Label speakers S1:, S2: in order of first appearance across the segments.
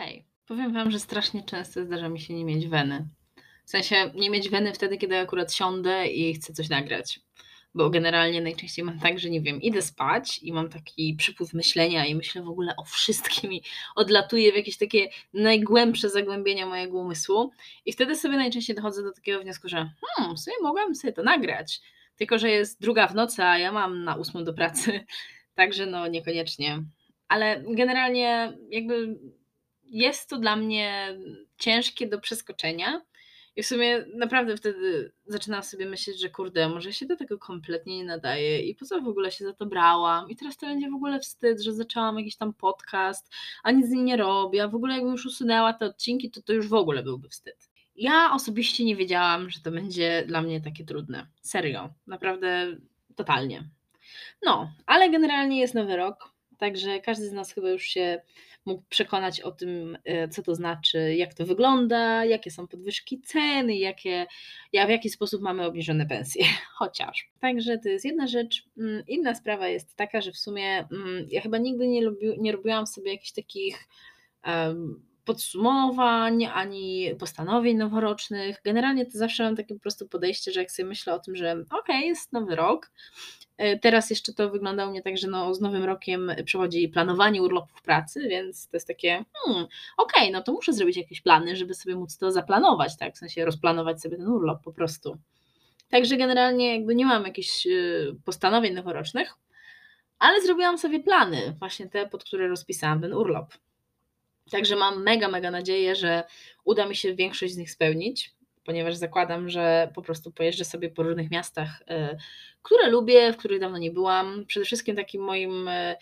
S1: Hej, powiem Wam, że strasznie często zdarza mi się nie mieć weny. W sensie nie mieć weny wtedy, kiedy akurat siądę i chcę coś nagrać. Bo generalnie najczęściej mam tak, że nie wiem, idę spać i mam taki przypływ myślenia i myślę w ogóle o wszystkim i odlatuję w jakieś takie najgłębsze zagłębienia mojego umysłu. I wtedy sobie najczęściej dochodzę do takiego wniosku, że hmm, sobie mogłam sobie to nagrać. Tylko, że jest druga w nocy, a ja mam na ósmą do pracy. Także no niekoniecznie. Ale generalnie jakby jest to dla mnie ciężkie do przeskoczenia. I w sumie naprawdę wtedy zaczynam sobie myśleć, że kurde, może się do tego kompletnie nie nadaje i po co w ogóle się za to brałam. I teraz to będzie w ogóle wstyd, że zaczęłam jakiś tam podcast, a nic z nim nie robię, a w ogóle jakbym już usunęła te odcinki, to to już w ogóle byłby wstyd. Ja osobiście nie wiedziałam, że to będzie dla mnie takie trudne. Serio, naprawdę totalnie. No, ale generalnie jest nowy rok, także każdy z nas chyba już się mógł przekonać o tym, e, co to znaczy, jak to wygląda, jakie są podwyżki ceny, jakie, jak, w jaki sposób mamy obniżone pensje, chociaż. Także to jest jedna rzecz. Mm, inna sprawa jest taka, że w sumie mm, ja chyba nigdy nie, lubi, nie robiłam sobie jakichś takich um, podsumowań, ani postanowień noworocznych. Generalnie to zawsze mam takie po prostu podejście, że jak sobie myślę o tym, że okej, okay, jest nowy rok, E, teraz jeszcze to wygląda u mnie tak, że no, z nowym rokiem przychodzi planowanie urlopów pracy, więc to jest takie, hmm, okej, okay, no to muszę zrobić jakieś plany, żeby sobie móc to zaplanować, tak? W sensie rozplanować sobie ten urlop po prostu. Także generalnie jakby nie mam jakichś e, postanowień noworocznych, ale zrobiłam sobie plany, właśnie te, pod które rozpisałam ten urlop. Także mam mega, mega nadzieję, że uda mi się większość z nich spełnić ponieważ zakładam, że po prostu pojeżdżę sobie po różnych miastach, e, które lubię, w których dawno nie byłam. Przede wszystkim takim moim e,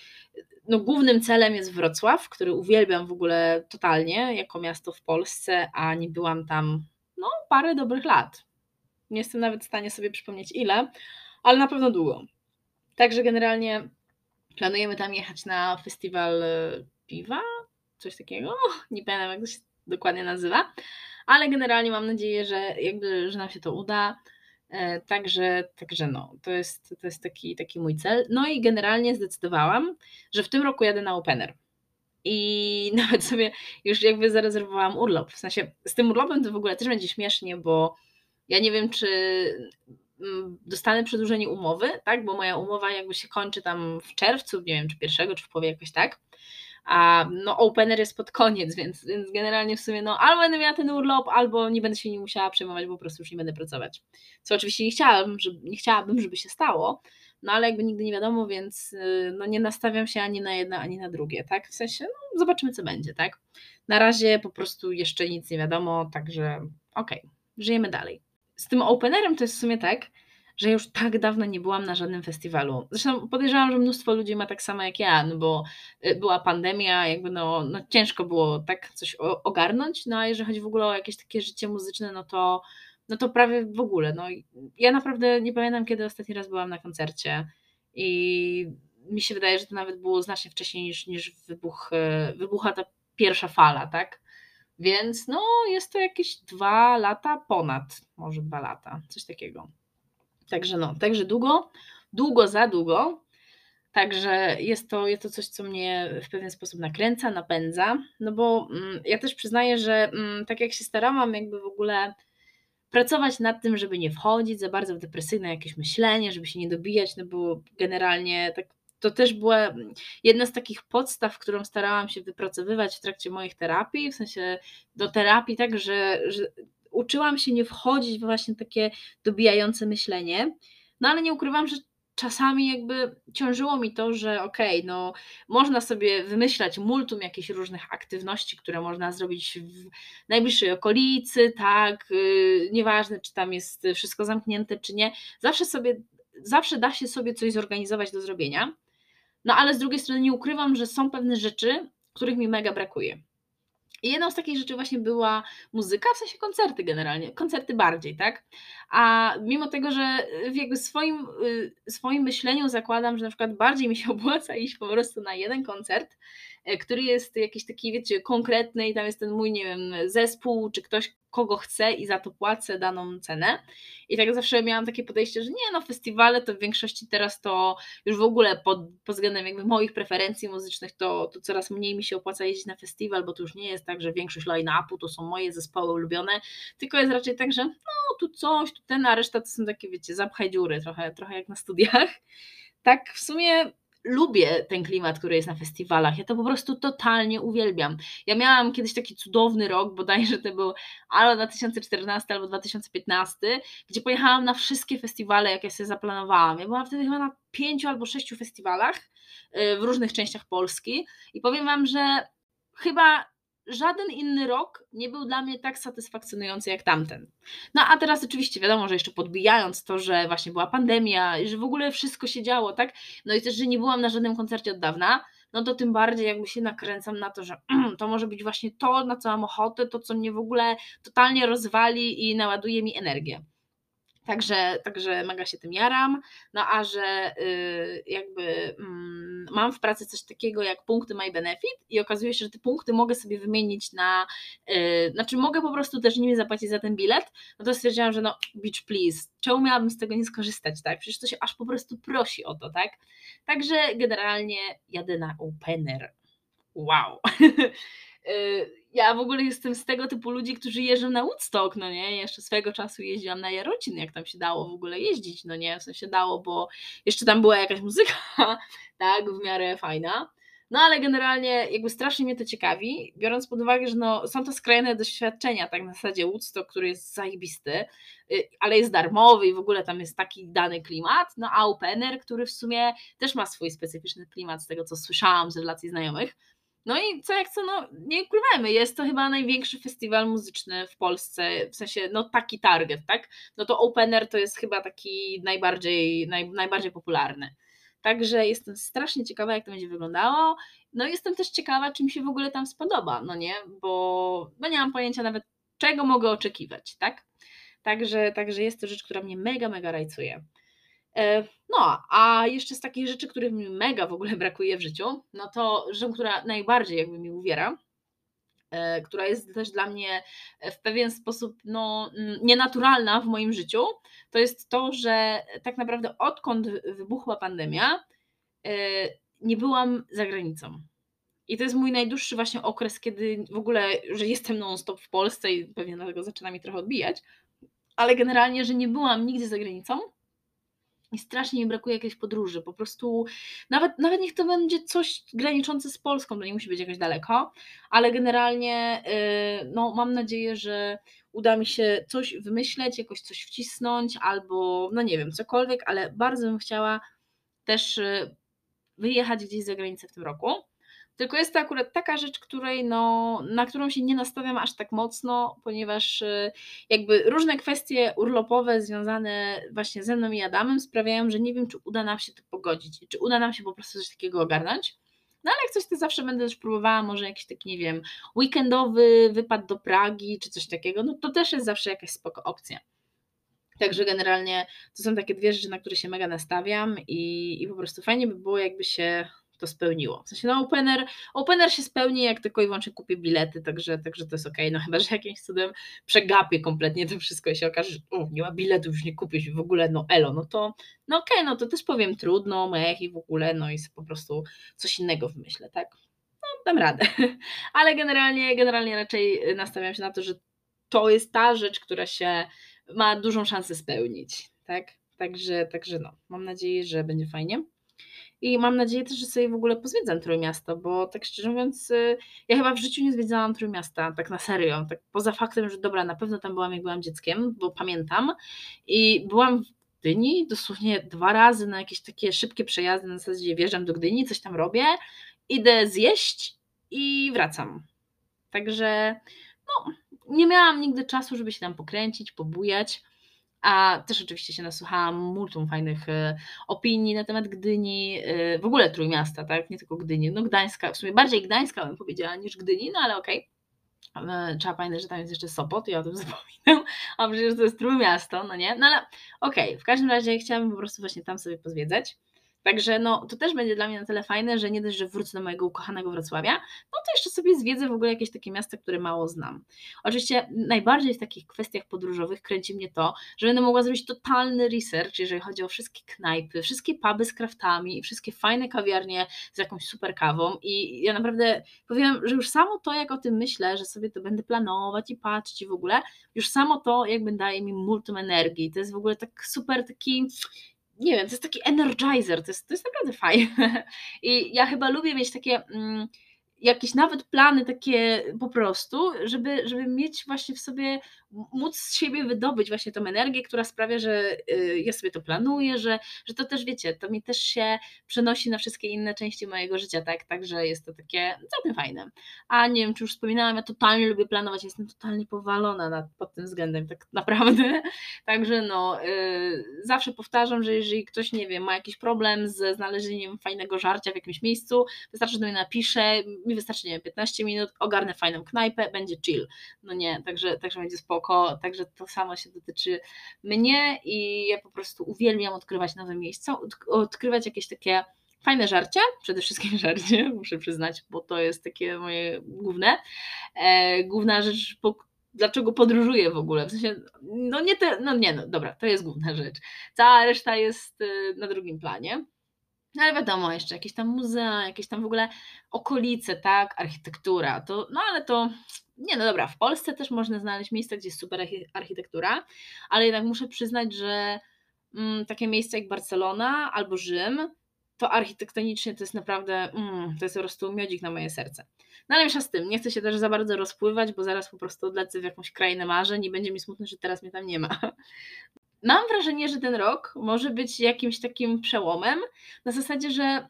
S1: no, głównym celem jest Wrocław, który uwielbiam w ogóle totalnie jako miasto w Polsce, a nie byłam tam no, parę dobrych lat. Nie jestem nawet w stanie sobie przypomnieć ile, ale na pewno długo. Także generalnie planujemy tam jechać na festiwal e, piwa, coś takiego. Nie pamiętam, jak to się dokładnie nazywa ale generalnie mam nadzieję, że jakby, że nam się to uda. E, także, także no, to jest, to jest taki, taki mój cel. No i generalnie zdecydowałam, że w tym roku jadę na Opener. I nawet sobie już jakby zarezerwowałam urlop. W sensie z tym urlopem to w ogóle też będzie śmiesznie, bo ja nie wiem, czy mm, dostanę przedłużenie umowy, tak? Bo moja umowa jakby się kończy tam w czerwcu, nie wiem, czy pierwszego, czy w połowie jakoś tak a no opener jest pod koniec, więc, więc generalnie w sumie no albo będę miała ten urlop, albo nie będę się nim musiała przejmować, bo po prostu już nie będę pracować. Co oczywiście nie chciałabym, żeby, nie chciałabym, żeby się stało, no ale jakby nigdy nie wiadomo, więc y, no nie nastawiam się ani na jedno, ani na drugie, tak? W sensie, no zobaczymy co będzie, tak? Na razie po prostu jeszcze nic nie wiadomo, także okej, okay, żyjemy dalej. Z tym openerem to jest w sumie tak, że już tak dawno nie byłam na żadnym festiwalu. Zresztą podejrzewam, że mnóstwo ludzi ma tak samo jak ja, no bo y, była pandemia, jakby no, no ciężko było tak coś ogarnąć, no a jeżeli chodzi w ogóle o jakieś takie życie muzyczne, no to, no to prawie w ogóle. No, ja naprawdę nie pamiętam, kiedy ostatni raz byłam na koncercie i mi się wydaje, że to nawet było znacznie wcześniej niż, niż wybuch, y, wybucha ta pierwsza fala, tak? Więc no, jest to jakieś dwa lata ponad, może dwa lata, coś takiego. Także no, także długo, długo za długo. Także jest to, jest to coś, co mnie w pewien sposób nakręca, napędza, no bo mm, ja też przyznaję, że mm, tak jak się starałam jakby w ogóle pracować nad tym, żeby nie wchodzić za bardzo w depresyjne jakieś myślenie, żeby się nie dobijać, no bo generalnie tak, to też była jedna z takich podstaw, którą starałam się wypracowywać w trakcie moich terapii, w sensie do terapii tak, że, że uczyłam się nie wchodzić w właśnie takie dobijające myślenie, no ale nie ukrywam, że czasami jakby ciążyło mi to, że okej, okay, no można sobie wymyślać multum jakichś różnych aktywności, które można zrobić w najbliższej okolicy, tak, yy, nieważne czy tam jest wszystko zamknięte, czy nie, zawsze sobie, zawsze da się sobie coś zorganizować do zrobienia, no ale z drugiej strony nie ukrywam, że są pewne rzeczy, których mi mega brakuje. I jedną z takich rzeczy właśnie była muzyka, w sensie koncerty generalnie, koncerty bardziej, tak? A mimo tego, że w jakby swoim, y, swoim myśleniu zakładam, że na przykład bardziej mi się opłaca iść po prostu na jeden koncert, który jest jakiś taki, wiecie, konkretny i tam jest ten mój, nie wiem, zespół, czy ktoś, kogo chcę i za to płacę daną cenę. I tak zawsze miałam takie podejście, że nie, no festiwale to w większości teraz to już w ogóle pod, pod względem jakby moich preferencji muzycznych to, to coraz mniej mi się opłaca jeździć na festiwal, bo to już nie jest tak, że większość line-upu to są moje zespoły ulubione, tylko jest raczej tak, że no tu coś, tu ten, a reszta to są takie, wiecie, zapchaj dziury, trochę, trochę jak na studiach. Tak w sumie lubię ten klimat, który jest na festiwalach. Ja to po prostu totalnie uwielbiam. Ja miałam kiedyś taki cudowny rok, bodajże to był albo 2014 albo 2015, gdzie pojechałam na wszystkie festiwale, jakie sobie zaplanowałam. Ja byłam wtedy chyba na pięciu albo sześciu festiwalach y, w różnych częściach Polski i powiem Wam, że chyba żaden inny rok nie był dla mnie tak satysfakcjonujący jak tamten. No a teraz oczywiście wiadomo, że jeszcze podbijając to, że właśnie była pandemia, że w ogóle wszystko się działo, tak? No i też, że nie byłam na żadnym koncercie od dawna, no to tym bardziej jakby się nakręcam na to, że to może być właśnie to, na co mam ochotę, to co mnie w ogóle totalnie rozwali i naładuje mi energię. Także, także mega się tym jaram. No a że y, jakby mm, mam w pracy coś takiego jak punkty My Benefit i okazuje się, że te punkty mogę sobie wymienić na, y, znaczy mogę po prostu też nimi zapłacić za ten bilet, no to stwierdziłam, że no beach please, czemu miałabym z tego nie skorzystać, tak? Przecież to się aż po prostu prosi o to, tak? Także generalnie jadę na opener. Wow. Y, ja w ogóle jestem z tego typu ludzi, którzy jeżdżą na Woodstock, no nie, jeszcze swego czasu jeździłam na Jarocin, jak tam się dało w ogóle jeździć, no nie, w sensie dało, bo jeszcze tam była jakaś muzyka, tak, w miarę fajna, no ale generalnie jakby strasznie mnie to ciekawi, biorąc pod uwagę, że no, są to skrajne doświadczenia, tak na zasadzie Woodstock, który jest zajebisty, y, ale jest darmowy i w ogóle tam jest taki dany klimat, no a Opener, który w sumie też ma swój specyficzny klimat z tego, co słyszałam z relacji znajomych, no i co jak co, no nie ukrywajmy, jest to chyba największy festiwal muzyczny w Polsce, w sensie no taki target, tak? No to Opener to jest chyba taki najbardziej, naj, najbardziej popularny. Także jestem strasznie ciekawa, jak to będzie wyglądało. No jestem też ciekawa, czy mi się w ogóle tam spodoba, no nie? Bo no nie mam pojęcia nawet, czego mogę oczekiwać, tak? Także, także jest to rzecz, która mnie mega, mega rajcuje. E, no, a jeszcze z takich rzeczy, których mi mega w ogóle brakuje w życiu, no to rzeczą, która najbardziej jakby mi uwiera, e, która jest też dla mnie w pewien sposób no, nienaturalna w moim życiu, to jest to, że tak naprawdę odkąd wybuchła pandemia, e, nie byłam za granicą. I to jest mój najdłuższy właśnie okres, kiedy w ogóle, że jestem non-stop w Polsce i pewnie dlatego zaczyna mi trochę odbijać, ale generalnie, że nie byłam nigdzie za granicą i strasznie mi brakuje jakiejś podróży. Po prostu, nawet, nawet niech to będzie coś graniczące z Polską, to nie musi być jakoś daleko, ale generalnie yy, no, mam nadzieję, że uda mi się coś wymyśleć, jakoś coś wcisnąć, albo no nie wiem, cokolwiek, ale bardzo bym chciała też yy, wyjechać gdzieś za granicę w tym roku. Tylko jest to akurat taka rzecz, której no, na którą się nie nastawiam aż tak mocno, ponieważ y, jakby różne kwestie urlopowe związane właśnie ze mną i Adamem sprawiają, że nie wiem, czy uda nam się to pogodzić, czy uda nam się po prostu coś takiego ogarnąć. No ale jak coś to zawsze będę też próbowała, może jakiś taki, nie wiem, weekendowy wypad do Pragi, czy coś takiego, no to też jest zawsze jakaś spoko opcja. Także generalnie to są takie dwie rzeczy, na które się mega nastawiam i, i po prostu fajnie by było, jakby się to spełniło. W sensie, no opener, opener się spełni, jak tylko i wyłącznie kupię bilety, także, także to jest okej, okay. no chyba, że jakimś cudem przegapię kompletnie to wszystko i się okaże, że o, nie ma biletów, już nie kupię się w ogóle, no elo, no to no okej, okay, no to też powiem trudno, mech i w ogóle, no i po prostu coś innego wymyślę, tak? No, dam radę. Ale generalnie, generalnie raczej nastawiam się na to, że to jest ta rzecz, która się ma dużą szansę spełnić, tak? Także, także no, mam nadzieję, że będzie fajnie. I mam nadzieję też, że sobie w ogóle pozwiedzam Trójmiasto, bo tak szczerze mówiąc, y, ja chyba w życiu nie zwiedzałam Trójmiasta, tak na serio. Tak poza faktem, że dobra, na pewno tam byłam, jak byłam dzieckiem, bo pamiętam. I byłam w Gdyni dosłownie dwa razy na jakieś takie szybkie przejazdy, na zasadzie wjeżdżam do Gdyni, coś tam robię, idę zjeść i wracam. Także no, nie miałam nigdy czasu, żeby się tam pokręcić, pobujać. A też oczywiście się nasłuchałam multum fajnych e, opinii na temat Gdyni, e, w ogóle Trójmiasta, tak? Nie tylko Gdyni. No Gdańska, w sumie bardziej Gdańska bym powiedziała niż Gdyni, no ale okej. Okay. Trzeba pamiętać, że tam jest jeszcze Sopot, ja o tym zapominam, a przecież to jest Trójmiasto, no nie? No ale okej, okay. w każdym razie chciałabym po prostu właśnie tam sobie pozwiedzać. Także no, to też będzie dla mnie na tyle fajne, że nie dość, że wrócę do mojego ukochanego Wrocławia, no to jeszcze sobie zwiedzę w ogóle jakieś takie miasta, które mało znam. Oczywiście najbardziej w takich kwestiach podróżowych kręci mnie to, że będę mogła zrobić totalny research, jeżeli chodzi o wszystkie knajpy, wszystkie puby z kraftami, wszystkie fajne kawiarnie z jakąś super kawą i ja naprawdę powiem, że już samo to, jak o tym myślę, że sobie to będę planować i patrzeć i w ogóle, już samo to jakby daje mi multum energii. To jest w ogóle tak super taki nie wiem, to jest taki energizer, to jest, to jest naprawdę fajne. I ja chyba lubię mieć takie. Mm, jakieś nawet plany takie po prostu, żeby, żeby mieć właśnie w sobie, móc z siebie wydobyć właśnie tą energię, która sprawia, że y, ja sobie to planuję, że, że to też wiecie, to mi też się przenosi na wszystkie inne części mojego życia, tak, także jest to takie całkiem fajne. A nie wiem, czy już wspominałam, ja totalnie lubię planować, jestem totalnie powalona nad, pod tym względem, tak naprawdę, także no, yy, zawsze powtarzam, że jeżeli ktoś, nie wiem, ma jakiś problem ze znalezieniem fajnego żarcia w jakimś miejscu, wystarczy, że do mnie napisze, mi wystarczy, nie wiem, 15 minut, ogarnę fajną knajpę, będzie chill. No nie, także, także będzie spoko, także to samo się dotyczy mnie i ja po prostu uwielbiam odkrywać nowe miejsca, odkrywać jakieś takie fajne żarcie, przede wszystkim żarcie, muszę przyznać, bo to jest takie moje główne, e, główna rzecz, po, dlaczego podróżuję w ogóle, w sensie, no nie te, no nie, no dobra, to jest główna rzecz, cała reszta jest e, na drugim planie, no ale wiadomo, jeszcze jakieś tam muzea, jakieś tam w ogóle okolice, tak, architektura, to, no ale to, nie no dobra, w Polsce też można znaleźć miejsca, gdzie jest super architektura, ale jednak muszę przyznać, że mm, takie miejsca jak Barcelona albo Rzym, to architektonicznie to jest naprawdę, mm, to jest po prostu miodzik na moje serce. No ale już z tym, nie chcę się też za bardzo rozpływać, bo zaraz po prostu odlecę w jakąś krainę marzeń i będzie mi smutno, że teraz mnie tam nie ma. Mam wrażenie, że ten rok może być jakimś takim przełomem, na zasadzie, że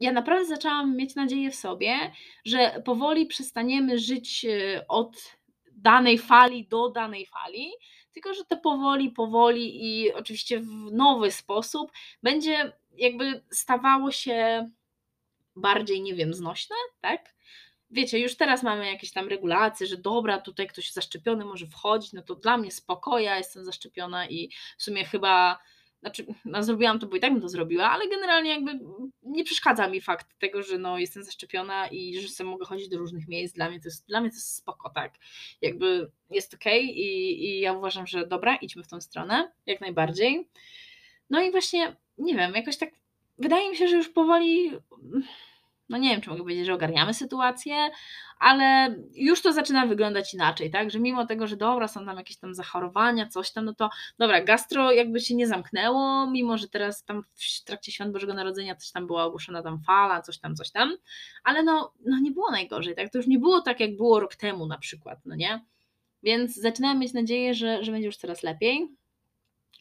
S1: ja naprawdę zaczęłam mieć nadzieję w sobie, że powoli przestaniemy żyć e, od danej fali do danej fali, tylko że to powoli, powoli i oczywiście w nowy sposób będzie jakby stawało się bardziej, nie wiem, znośne, tak? Wiecie, już teraz mamy jakieś tam regulacje, że dobra, tutaj ktoś zaszczepiony może wchodzić, no to dla mnie spoko, ja jestem zaszczepiona i w sumie chyba, znaczy, no zrobiłam to, bo i tak bym to zrobiła, ale generalnie jakby nie przeszkadza mi fakt tego, że no jestem zaszczepiona i że sobie mogę chodzić do różnych miejsc, dla mnie to jest, dla mnie to jest spoko, tak, jakby jest okej okay i, i ja uważam, że dobra, idźmy w tą stronę, jak najbardziej. No i właśnie, nie wiem, jakoś tak wydaje mi się, że już powoli no nie wiem, czy mogę powiedzieć, że ogarniamy sytuację, ale już to zaczyna wyglądać inaczej, tak, że mimo tego, że dobra, są tam jakieś tam zachorowania, coś tam, no to dobra, gastro jakby się nie zamknęło, mimo że teraz tam w trakcie Świąt Bożego Narodzenia coś tam była ogłoszona tam fala, coś tam, coś tam, ale no, no nie było najgorzej, tak, to już nie było tak, jak było rok temu na przykład, no nie, więc zaczynałem mieć nadzieję, że, że będzie już coraz lepiej,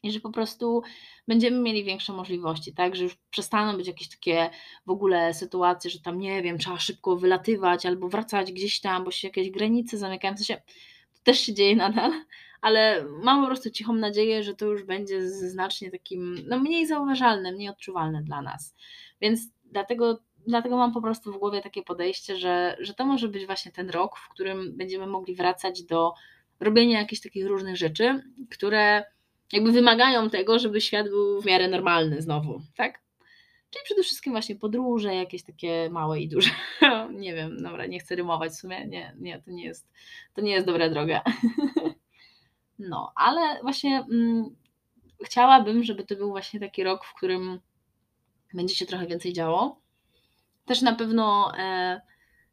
S1: i że po prostu będziemy mieli większe możliwości, tak, że już przestaną być jakieś takie w ogóle sytuacje, że tam nie wiem, trzeba szybko wylatywać albo wracać gdzieś tam, bo się jakieś granice zamykają, w sensie to też się dzieje nadal, ale mam po prostu cichą nadzieję, że to już będzie znacznie takim, no mniej zauważalne, mniej odczuwalne dla nas, więc dlatego dlatego mam po prostu w głowie takie podejście, że, że to może być właśnie ten rok, w którym będziemy mogli wracać do robienia jakichś takich różnych rzeczy, które jakby wymagają tego, żeby świat był w miarę normalny znowu, tak? Czyli przede wszystkim właśnie podróże, jakieś takie małe i duże. nie wiem, dobra, nie chcę rymować w sumie, nie, nie, to nie jest, to nie jest dobra droga. no, ale właśnie mm, chciałabym, żeby to był właśnie taki rok, w którym będzie się trochę więcej działo. Też na pewno e,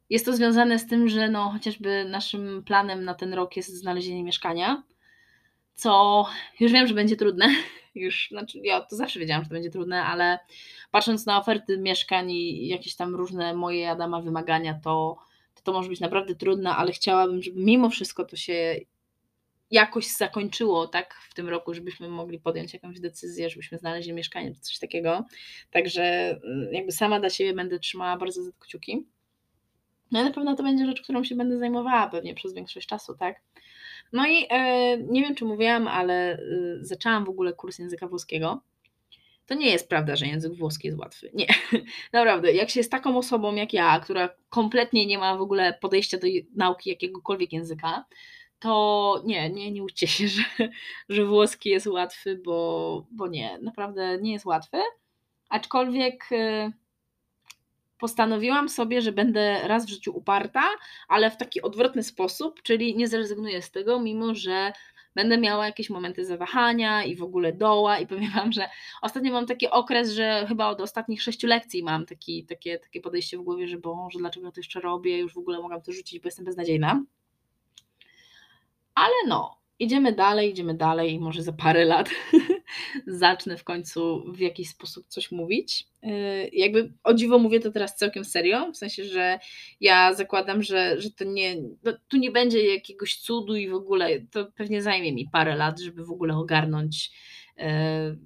S1: jest to związane z tym, że no, chociażby naszym planem na ten rok jest znalezienie mieszkania co już wiem, że będzie trudne. Już, znaczy ja to zawsze wiedziałam, że to będzie trudne, ale patrząc na oferty mieszkań i jakieś tam różne moje Adama wymagania, to, to, to może być naprawdę trudne, ale chciałabym, żeby mimo wszystko to się jakoś zakończyło tak w tym roku, żebyśmy mogli podjąć jakąś decyzję, żebyśmy znaleźli mieszkanie czy coś takiego. Także mm, jakby sama dla siebie będę trzymała bardzo za kciuki. No i na pewno to będzie rzecz, którą się będę zajmowała pewnie przez większość czasu, tak? No i e, nie wiem, czy mówiłam, ale e, zaczęłam w ogóle kurs języka włoskiego. To nie jest prawda, że język włoski jest łatwy. Nie, naprawdę. Jak się jest taką osobą jak ja, która kompletnie nie ma w ogóle podejścia do nauki jakiegokolwiek języka, to nie, nie, nie uczcie się, że, że włoski jest łatwy, bo, bo nie, naprawdę nie jest łatwy. aczkolwiek y, postanowiłam sobie, że będę raz w życiu uparta, ale w taki odwrotny sposób, czyli nie zrezygnuję z tego, mimo że będę miała jakieś momenty zawahania i w ogóle doła i powiem Wam, że ostatnio mam taki okres, że chyba od ostatnich sześciu lekcji mam taki, takie, takie podejście w głowie, że Boże, dlaczego ja to jeszcze robię, już w ogóle mogłam to rzucić, bo jestem beznadziejna. Ale no, idziemy dalej, idziemy dalej i może za parę lat zacznę w końcu w jakiś sposób coś mówić. Yy, jakby o dziwo mówię to teraz całkiem serio, w sensie, że ja zakładam, że, że to nie, no, tu nie będzie jakiegoś cudu i w ogóle to pewnie zajmie mi parę lat, żeby w ogóle ogarnąć yy,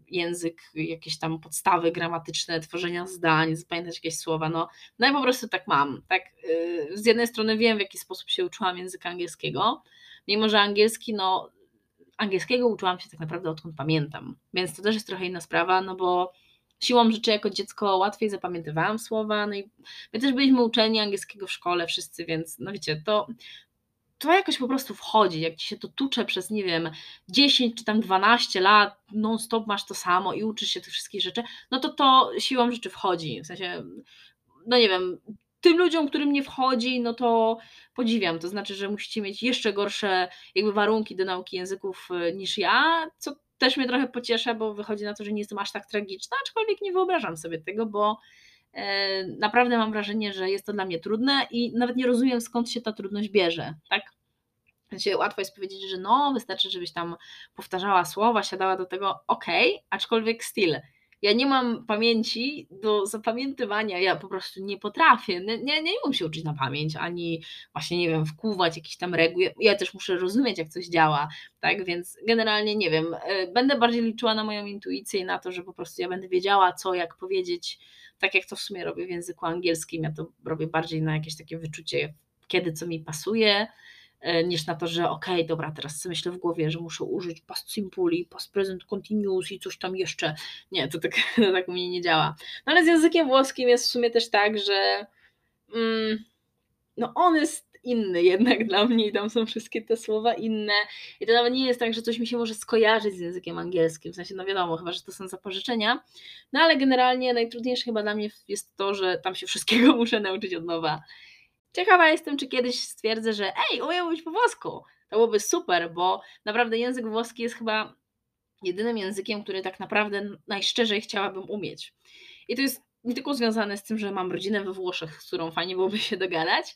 S1: język, jakieś tam podstawy gramatyczne, tworzenia zdań, zapamiętać jakieś słowa. No, no ja po prostu tak mam. Tak, yy, z jednej strony wiem, w jaki sposób się uczyłam języka angielskiego, mimo że angielski, no angielskiego uczyłam się tak naprawdę odkąd pamiętam, więc to też jest trochę inna sprawa, no bo siłą rzeczy jako dziecko łatwiej zapamiętywałam słowa, no i my też byliśmy uczeni angielskiego w szkole wszyscy, więc no wiecie, to to jakoś po prostu wchodzi, jak ci się to tucze przez, nie wiem, 10 czy tam 12 lat, non-stop masz to samo i uczysz się tych wszystkich rzeczy, no to to siłą rzeczy wchodzi, w sensie, no nie wiem, tym ludziom, którym nie wchodzi, no to podziwiam. To znaczy, że musicie mieć jeszcze gorsze jakby warunki do nauki języków e, niż ja, co też mnie trochę pociesza, bo wychodzi na to, że nie jestem aż tak tragiczna, aczkolwiek nie wyobrażam sobie tego, bo e, naprawdę mam wrażenie, że jest to dla mnie trudne i nawet nie rozumiem skąd się ta trudność bierze, tak? Znaczy, łatwo jest powiedzieć, że no, wystarczy, żebyś tam powtarzała słowa, siadała do tego, ok, aczkolwiek styl ja nie mam pamięci do zapamiętywania, ja po prostu nie potrafię, nie, nie, nie się uczyć na pamięć, ani właśnie, nie wiem, wkuwać jakichś tam reguł, ja też muszę rozumieć, jak coś działa, tak, więc generalnie, nie wiem, e, będę bardziej liczyła na moją intuicję i na to, że po prostu ja będę wiedziała, co, jak powiedzieć, tak jak to w sumie robię w języku angielskim, ja to robię bardziej na jakieś takie wyczucie, kiedy co mi pasuje, niż na to, że okej, okay, dobra, teraz myślę w głowie, że muszę użyć past simple i past present continuous i coś tam jeszcze. Nie, to tak, to tak u mnie nie działa. No ale z językiem włoskim jest w sumie też tak, że mm, no on jest inny jednak dla mnie i tam są wszystkie te słowa inne i to nawet nie jest tak, że coś mi się może skojarzyć z językiem angielskim, w sensie no wiadomo, chyba, że to są zapożyczenia, no ale generalnie najtrudniejsze chyba dla mnie jest to, że tam się wszystkiego muszę nauczyć od nowa Ciekawa jestem, czy kiedyś stwierdzę, że ej, umiem mówić po włosku. To byłoby super, bo naprawdę język włoski jest chyba jedynym językiem, który tak naprawdę najszczerzej chciałabym umieć. I to jest nie tylko związane z tym, że mam rodzinę we Włoszech, z którą fajnie byłoby się dogadać,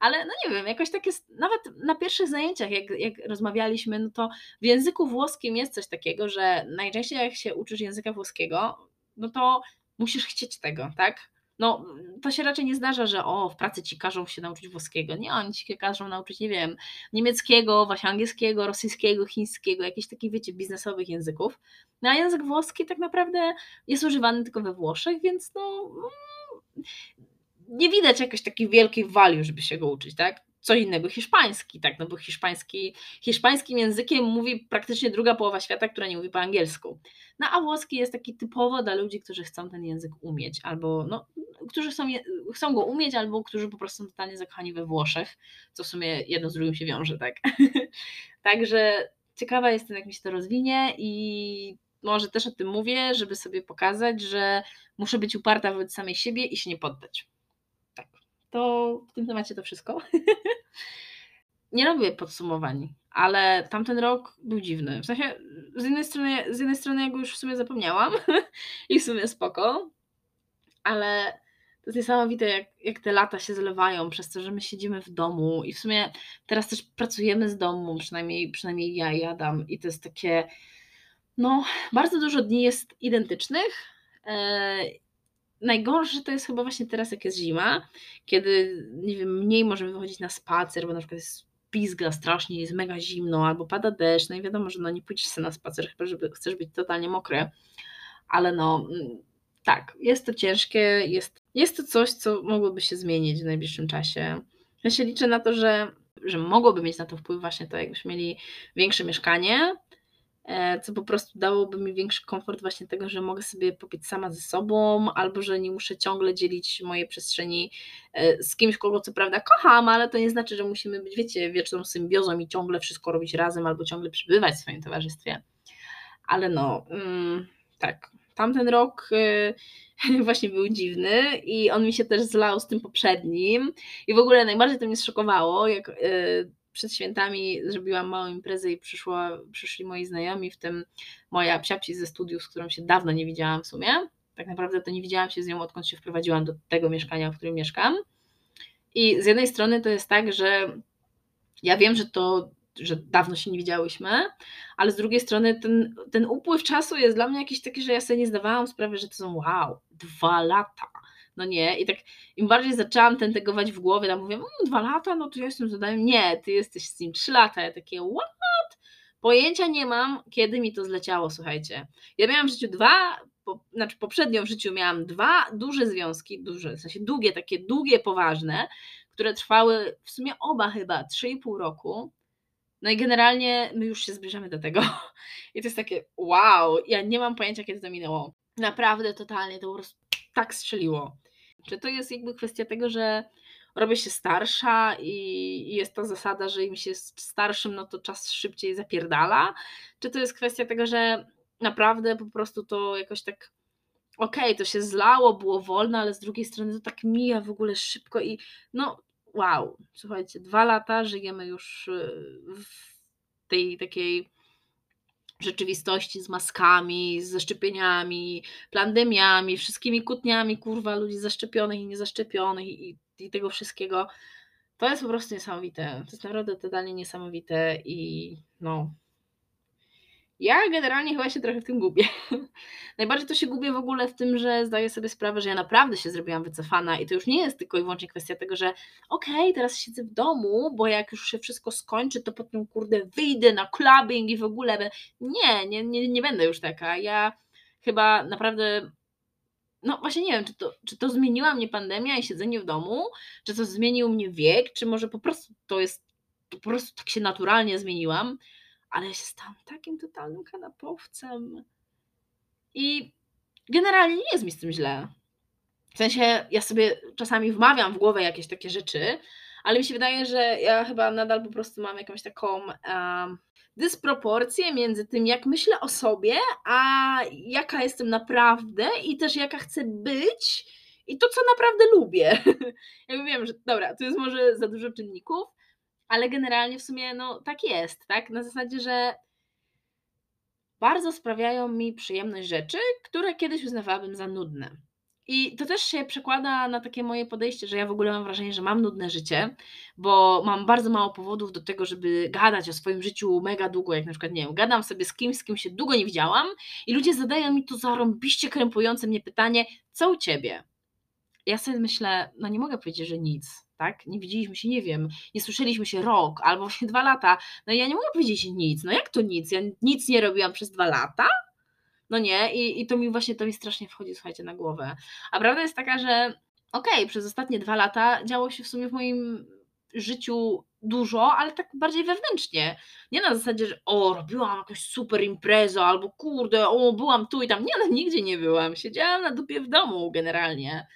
S1: ale no nie wiem, jakoś tak jest, nawet na pierwszych zajęciach, jak, jak rozmawialiśmy, no to w języku włoskim jest coś takiego, że najczęściej jak się uczysz języka włoskiego, no to musisz chcieć tego, tak? No to się raczej nie zdarza, że o, w pracy ci każą się nauczyć włoskiego. Nie, oni ci każą nauczyć, nie wiem, niemieckiego, właśnie angielskiego, rosyjskiego, chińskiego, jakichś takich, wiecie, biznesowych języków. No a język włoski tak naprawdę jest używany tylko we Włoszech, więc no mm, nie widać jakoś takiej wielkiej value, żeby się go uczyć, tak? Co innego hiszpański, tak, no bo hiszpański, hiszpańskim językiem mówi praktycznie druga połowa świata, która nie mówi po angielsku. No a włoski jest taki typowo dla ludzi, którzy chcą ten język umieć, albo no, którzy chcą, go umieć, albo którzy po prostu są totalnie zakochani we Włoszech, co w sumie jedno z drugim się wiąże, tak. Także ciekawa jestem, jak mi się to rozwinie i może też o tym mówię, żeby sobie pokazać, że muszę być uparta wobec samej siebie i się nie poddać to w tym temacie to wszystko. nie robię podsumowań, ale tamten rok był dziwny. W sensie z jednej strony, z jednej strony ja już w sumie zapomniałam i w sumie spoko, ale to jest niesamowite, jak, jak te lata się zlewają przez to, że my siedzimy w domu i w sumie teraz też pracujemy z domu, przynajmniej, przynajmniej ja i Adam i to jest takie, no bardzo dużo dni jest identycznych e, najgorsze to jest chyba właśnie teraz, jak jest zima, kiedy nie wiem, mniej możemy wychodzić na spacer, bo na przykład jest pizga strasznie, jest mega zimno, albo pada deszcz, no i wiadomo, że no nie pójdziesz sobie na spacer, chyba żeby chcesz być totalnie mokry, ale no mm, tak, jest to ciężkie, jest, jest to coś, co mogłoby się zmienić w najbliższym czasie. Ja się liczę na to, że, że mogłoby mieć na to wpływ właśnie to, jakbyśmy mieli większe mieszkanie, co po prostu dałoby mi większy komfort właśnie tego, że mogę sobie popić sama ze sobą, albo że nie muszę ciągle dzielić mojej przestrzeni e, z kimś, kogo co prawda kocham, ale to nie znaczy, że musimy być, wiecie, wieczną symbiozą i ciągle wszystko robić razem, albo ciągle przybywać w swoim towarzystwie. Ale no, mm, tak, tamten rok y, właśnie był dziwny i on mi się też zlał z tym poprzednim. I w ogóle najbardziej to mnie zszokowało, jak przed świętami zrobiłam małą imprezę i przyszła, przyszli moi znajomi, w tym moja psiapci ze studiów, z którą się dawno nie widziałam w sumie. Tak naprawdę to nie widziałam się z nią, odkąd się wprowadziłam do tego mieszkania, w którym mieszkam. I z jednej strony to jest tak, że ja wiem, że to że dawno się nie widziałyśmy, ale z drugiej strony ten, ten upływ czasu jest dla mnie jakiś taki, że ja sobie nie zdawałam sprawy, że to są wow, dwa lata. No nie, i tak im bardziej zaczęłam tentegować w głowie, tam mówię, mmm, dwa lata, no to ja jestem zadaniem, nie, ty jesteś z nim trzy lata, ja takie, what? Pojęcia nie mam, kiedy mi to zleciało, słuchajcie. Ja miałam w życiu dwa, po, znaczy poprzednio w życiu miałam dwa duże związki, duże, w sensie długie, takie długie, poważne, które trwały w sumie oba chyba 3,5 roku. No i generalnie my już się zbliżamy do tego. I to jest takie wow, ja nie mam pojęcia, kiedy to minęło. Naprawdę, totalnie to po prostu tak strzeliło. Czy to jest jakby kwestia tego, że robię się starsza i jest to zasada, że im się starszym, no to czas szybciej zapierdala? Czy to jest kwestia tego, że naprawdę po prostu to jakoś tak okej, okay, to się zlało, było wolne, ale z drugiej strony to tak mija w ogóle szybko i no wow, słuchajcie, dwa lata żyjemy już y, w tej takiej rzeczywistości z maskami, z zaszczepieniami, pandemiami, wszystkimi kłótniami, kurwa, ludzi zaszczepionych i niezaszczepionych i, i tego wszystkiego. To jest po prostu niesamowite. To jest naprawdę totalnie niesamowite i no, ja generalnie chyba się trochę w tym gubię. Najbardziej to się gubię w ogóle w tym, że zdaję sobie sprawę, że ja naprawdę się zrobiłam wycofana i to już nie jest tylko i wyłącznie kwestia tego, że okej, okay, teraz siedzę w domu, bo jak już się wszystko skończy, to potem kurde wyjdę na clubbing i w ogóle. Nie, nie, nie, nie będę już taka. Ja chyba naprawdę no właśnie nie wiem, czy to, czy to zmieniła mnie pandemia i siedzenie w domu, czy to zmienił mnie wiek, czy może po prostu to jest, po prostu tak się naturalnie zmieniłam, ale ja się stałam takim totalnym kanapowcem. I generalnie nie jest mi z tym źle. W sensie ja sobie czasami wmawiam w głowę jakieś takie rzeczy, ale mi się wydaje, że ja chyba nadal po prostu mam jakąś taką um, dysproporcję między tym, jak myślę o sobie, a jaka jestem naprawdę i też jaka chcę być i to, co naprawdę lubię. ja wiem, że dobra, to jest może za dużo czynników, ale generalnie w sumie no tak jest, tak? Na zasadzie, że bardzo sprawiają mi przyjemność rzeczy, które kiedyś uznawałabym za nudne. I to też się przekłada na takie moje podejście, że ja w ogóle mam wrażenie, że mam nudne życie, bo mam bardzo mało powodów do tego, żeby gadać o swoim życiu mega długo, jak na przykład, nie wiem, gadam sobie z kimś, z kim się długo nie widziałam i ludzie zadają mi to zarąbiście krępujące mnie pytanie, co u Ciebie? Ja sobie myślę, no nie mogę powiedzieć, że nic, tak? Nie widzieliśmy się, nie wiem, nie słyszeliśmy się rok albo właśnie dwa lata. No ja nie mogę powiedzieć nic. No jak to nic? Ja nic nie robiłam przez dwa lata? No nie, i, i to mi właśnie to mi strasznie wchodzi, słuchajcie, na głowę. A prawda jest taka, że okej, okay, przez ostatnie dwa lata działo się w sumie w moim życiu dużo, ale tak bardziej wewnętrznie. Nie na zasadzie, że o, robiłam jakąś super imprezę, albo kurde, o, byłam tu i tam. Nie, no nigdzie nie byłam. Siedziałam na dupie w domu generalnie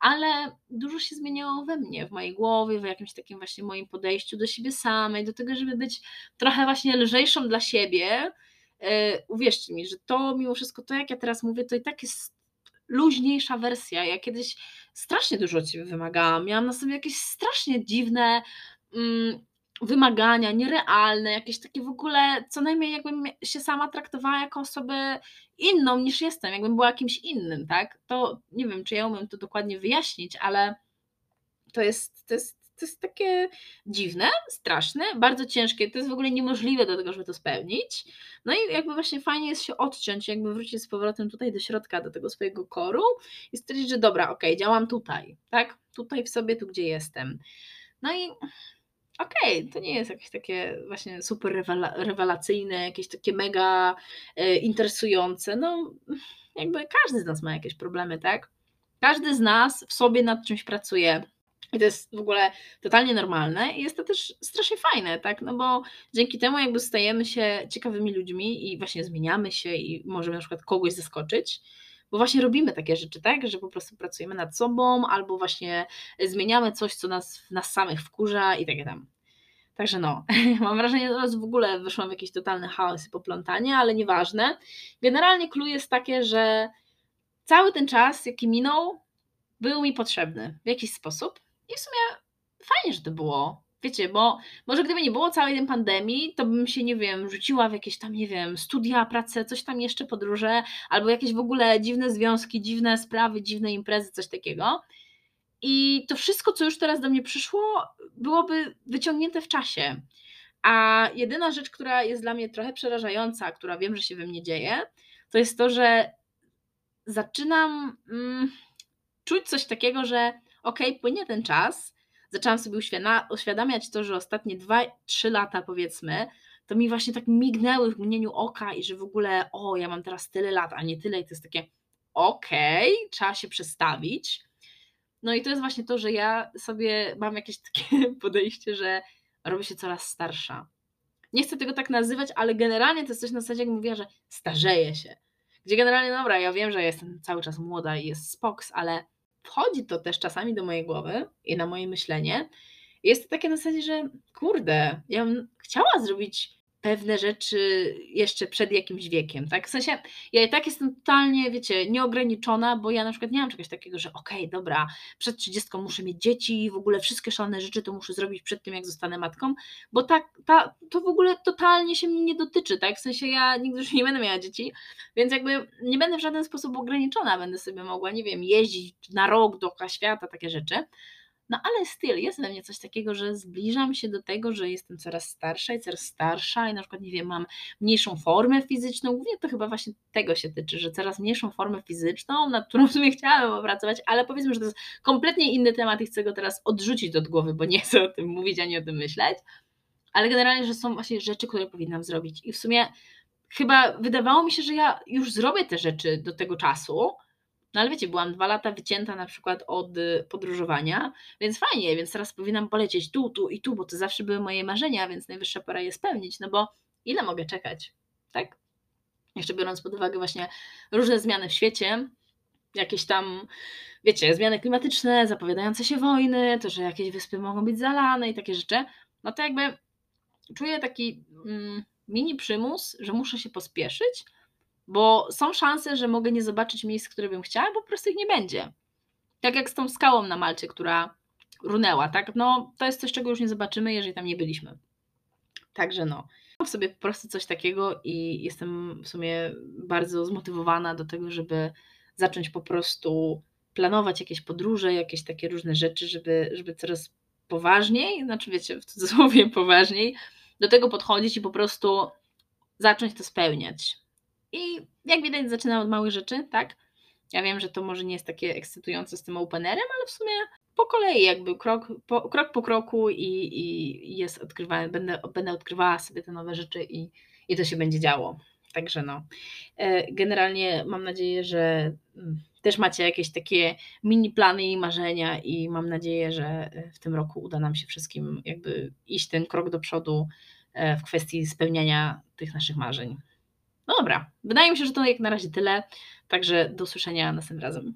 S1: ale dużo się zmieniało we mnie, w mojej głowie, w jakimś takim właśnie moim podejściu do siebie samej, do tego, żeby być trochę właśnie lżejszą dla siebie. E, uwierzcie mi, że to mimo wszystko, to jak ja teraz mówię, to i tak jest luźniejsza wersja. Ja kiedyś strasznie dużo od siebie wymagałam. Miałam na sobie jakieś strasznie dziwne mm, wymagania, nierealne, jakieś takie w ogóle, co najmniej jakbym się sama traktowała jako osobę inną niż jestem, jakbym była kimś innym, tak? To nie wiem, czy ja umiem to dokładnie wyjaśnić, ale to jest, to jest, to jest takie dziwne, straszne, bardzo ciężkie, to jest w ogóle niemożliwe do tego, żeby to spełnić. No i jakby właśnie fajnie jest się odciąć, jakby wrócić z powrotem tutaj do środka, do tego swojego koru i stwierdzić, że dobra, okej, okay, działam tutaj, tak? Tutaj w sobie, tu gdzie jestem. No i okej, okay, to nie jest jakieś takie właśnie super rewela rewelacyjne, jakieś takie mega e, interesujące. No, jakby każdy z nas ma jakieś problemy, tak? Każdy z nas w sobie nad czymś pracuje. I to jest w ogóle totalnie normalne i jest to też strasznie fajne, tak? No bo dzięki temu jakby stajemy się ciekawymi ludźmi i właśnie zmieniamy się i możemy na przykład kogoś zaskoczyć bo właśnie robimy takie rzeczy, tak, że po prostu pracujemy nad sobą albo właśnie zmieniamy coś, co nas, nas samych wkurza i takie tam. Także no, mam wrażenie, że teraz w ogóle wyszłam w jakiś totalny chaos i poplątanie, ale nieważne. Generalnie clue jest takie, że cały ten czas, jaki minął, był mi potrzebny w jakiś sposób i w sumie fajnie, że to było. Wiecie, bo może gdyby nie było całej tej pandemii, to bym się, nie wiem, rzuciła w jakieś tam, nie wiem, studia, pracę, coś tam jeszcze, podróże, albo jakieś w ogóle dziwne związki, dziwne sprawy, dziwne imprezy, coś takiego. I to wszystko, co już teraz do mnie przyszło, byłoby wyciągnięte w czasie. A jedyna rzecz, która jest dla mnie trochę przerażająca, która wiem, że się we mnie dzieje, to jest to, że zaczynam mm, czuć coś takiego, że okej, okay, płynie ten czas. Zaczęłam sobie uświadamiać to, że ostatnie 2-3 lata, powiedzmy, to mi właśnie tak mignęły w mgnieniu oka i że w ogóle, o, ja mam teraz tyle lat, a nie tyle, i to jest takie, okej, okay, trzeba się przestawić. No i to jest właśnie to, że ja sobie mam jakieś takie podejście, że robię się coraz starsza. Nie chcę tego tak nazywać, ale generalnie to jest coś na zasadzie, jak mówiła, że starzeję się. Gdzie generalnie, dobra, ja wiem, że jestem cały czas młoda i jest spoks, ale wchodzi to też czasami do mojej głowy i na moje myślenie. Jest to takie na zasadzie, że kurde, ja bym chciała zrobić pewne rzeczy jeszcze przed jakimś wiekiem, tak? W sensie, ja i tak jestem totalnie, wiecie, nieograniczona, bo ja na przykład nie mam czegoś takiego, że okej, okay, dobra, przed 30 muszę mieć dzieci i w ogóle wszystkie szalone rzeczy to muszę zrobić przed tym, jak zostanę matką, bo tak, ta, to w ogóle totalnie się mnie nie dotyczy, tak? W sensie, ja nigdy już nie będę miała dzieci, więc jakby nie będę w żaden sposób ograniczona, będę sobie mogła, nie wiem, jeździć na rok dookoła świata, takie rzeczy, no ale styl, jest we mnie coś takiego, że zbliżam się do tego, że jestem coraz starsza i coraz starsza i na przykład, nie wiem, mam mniejszą formę fizyczną. Głównie to chyba właśnie tego się tyczy, że coraz mniejszą formę fizyczną, nad którą w sumie chciałabym opracować, ale powiedzmy, że to jest kompletnie inny temat i chcę go teraz odrzucić od głowy, bo nie chcę o tym mówić ani o tym myśleć. Ale generalnie, że są właśnie rzeczy, które powinnam zrobić. I w sumie chyba wydawało mi się, że ja już zrobię te rzeczy do tego czasu, no ale wiecie, byłam dwa lata wycięta na przykład od y, podróżowania, więc fajnie, więc teraz powinnam polecieć tu, tu i tu, bo to zawsze były moje marzenia, więc najwyższa pora je spełnić, no bo ile mogę czekać, tak? Jeszcze biorąc pod uwagę właśnie różne zmiany w świecie, jakieś tam, wiecie, zmiany klimatyczne, zapowiadające się wojny, to, że jakieś wyspy mogą być zalane i takie rzeczy, no to jakby czuję taki mm, mini przymus, że muszę się pospieszyć, bo są szanse, że mogę nie zobaczyć miejsc, które bym chciała, bo po prostu ich nie będzie. Tak jak z tą skałą na Malcie, która runęła, tak? No, to jest coś, czego już nie zobaczymy, jeżeli tam nie byliśmy. Także no, mam w sobie po prostu coś takiego i jestem w sumie bardzo zmotywowana do tego, żeby zacząć po prostu planować jakieś podróże, jakieś takie różne rzeczy, żeby, żeby coraz poważniej, znaczy wiecie, w cudzysłowie poważniej, do tego podchodzić i po prostu zacząć to spełniać. I jak widać, zaczynam od małych rzeczy, tak? Ja wiem, że to może nie jest takie ekscytujące z tym openerem, ale w sumie po kolei, jakby krok po, krok po kroku i, i jest odkrywane, będę, będę odkrywała sobie te nowe rzeczy i, i to się będzie działo. Także no. E, generalnie mam nadzieję, że mm, też macie jakieś takie mini plany i marzenia i mam nadzieję, że w tym roku uda nam się wszystkim jakby iść ten krok do przodu e, w kwestii spełniania tych naszych marzeń. No dobra, wydaje mi się, że to jak na razie tyle. Także do usłyszenia następnym razem.